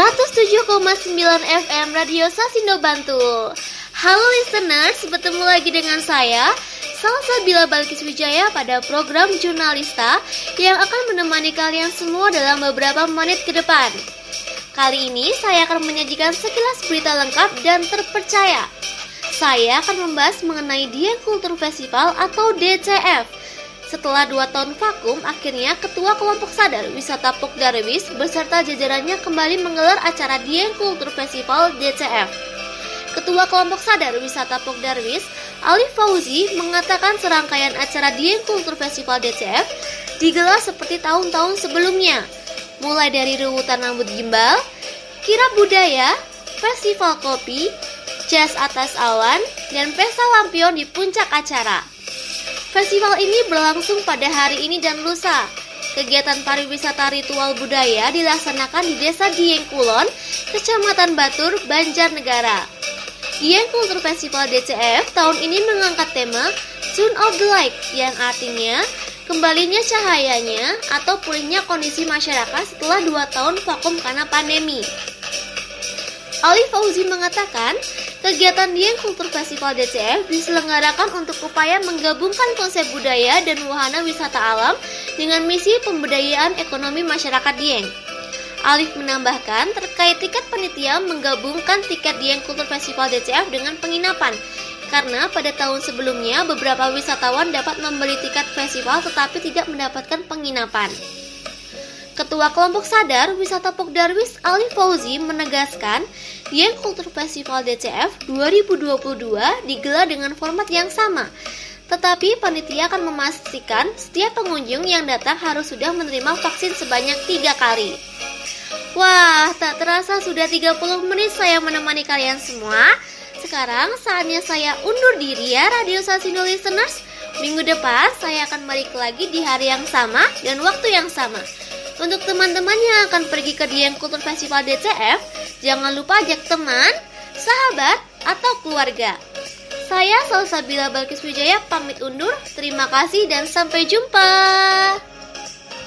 107,9 FM Radio Sasindo Bantul. Halo listeners, bertemu lagi dengan saya, Salsa Bila Balkis Wijaya pada program Jurnalista yang akan menemani kalian semua dalam beberapa menit ke depan. Kali ini saya akan menyajikan sekilas berita lengkap dan terpercaya. Saya akan membahas mengenai Dieng Kultur Festival atau DCF setelah dua tahun vakum, akhirnya Ketua Kelompok Sadar Wisata Pok Darwis beserta jajarannya kembali menggelar acara Dieng Kultur Festival DCF. Ketua Kelompok Sadar Wisata Pok Darwis, Ali Fauzi, mengatakan serangkaian acara Dieng Kultur Festival DCF digelar seperti tahun-tahun sebelumnya, mulai dari rebutan rambut gimbal, kira budaya, festival kopi, jazz atas awan, dan pesta lampion di puncak acara. Festival ini berlangsung pada hari ini dan lusa. Kegiatan pariwisata ritual budaya dilaksanakan di Desa Dieng Kulon, Kecamatan Batur, Banjarnegara. Dieng Kultur Festival DCF tahun ini mengangkat tema Tune of the Light yang artinya kembalinya cahayanya atau pulihnya kondisi masyarakat setelah dua tahun vakum karena pandemi. Ali Fauzi mengatakan, kegiatan Dieng Kultur Festival DCF diselenggarakan untuk upaya menggabungkan konsep budaya dan wahana wisata alam dengan misi pemberdayaan ekonomi masyarakat Dieng. Alif menambahkan terkait tiket panitia menggabungkan tiket Dieng Kultur Festival DCF dengan penginapan karena pada tahun sebelumnya beberapa wisatawan dapat membeli tiket festival tetapi tidak mendapatkan penginapan. Ketua Kelompok Sadar Wisata Pok Darwis Ali Fauzi menegaskan, Dieng Kultur Festival DCF 2022 digelar dengan format yang sama. Tetapi panitia akan memastikan setiap pengunjung yang datang harus sudah menerima vaksin sebanyak tiga kali. Wah, tak terasa sudah 30 menit saya menemani kalian semua. Sekarang saatnya saya undur diri ya Radio Sasindo Listeners. Minggu depan saya akan balik lagi di hari yang sama dan waktu yang sama. Untuk teman-teman yang akan pergi ke Dieng Kultur Festival DCF, jangan lupa ajak teman, sahabat, atau keluarga. Saya Salsabila Balkis Wijaya pamit undur. Terima kasih dan sampai jumpa.